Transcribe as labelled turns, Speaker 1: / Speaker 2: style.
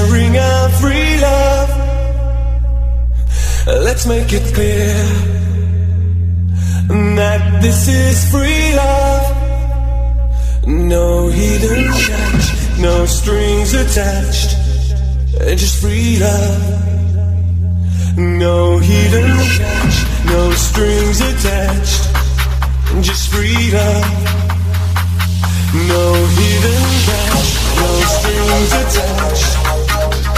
Speaker 1: sharing our free love. Let's make it clear that this is free love. No hidden catch, no strings attached, just free love. No hidden catch, no strings attached, just free love. No hidden catch, no strings attached.